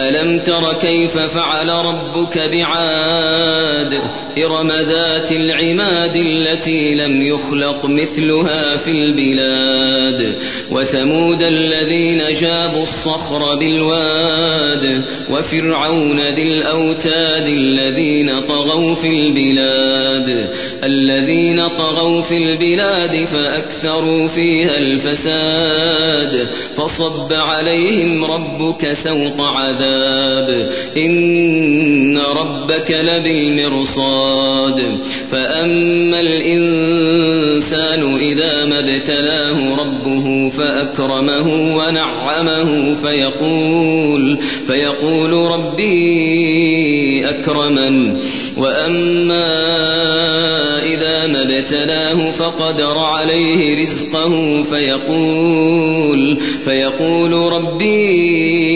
ألم تر كيف فعل ربك بعاد؟ إرم ذات العماد التي لم يخلق مثلها في البلاد. وثمود الذين جابوا الصخر بالواد. وفرعون ذي الأوتاد الذين طغوا في البلاد. الذين طغوا في البلاد فأكثروا فيها الفساد فصب عليهم ربك سوط عذاب. إن ربك لبالمرصاد. فأما الإنسان إذا ما ابتلاه ربه فأكرمه ونعمه فيقول فيقول ربي أكرمن. وأما إذا ما ابتلاه فقدر عليه رزقه فيقول فيقول ربي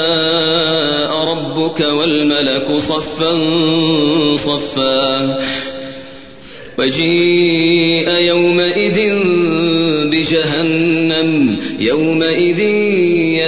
ربك والملك صفا صفا. وجيء يومئذ بجهنم يومئذ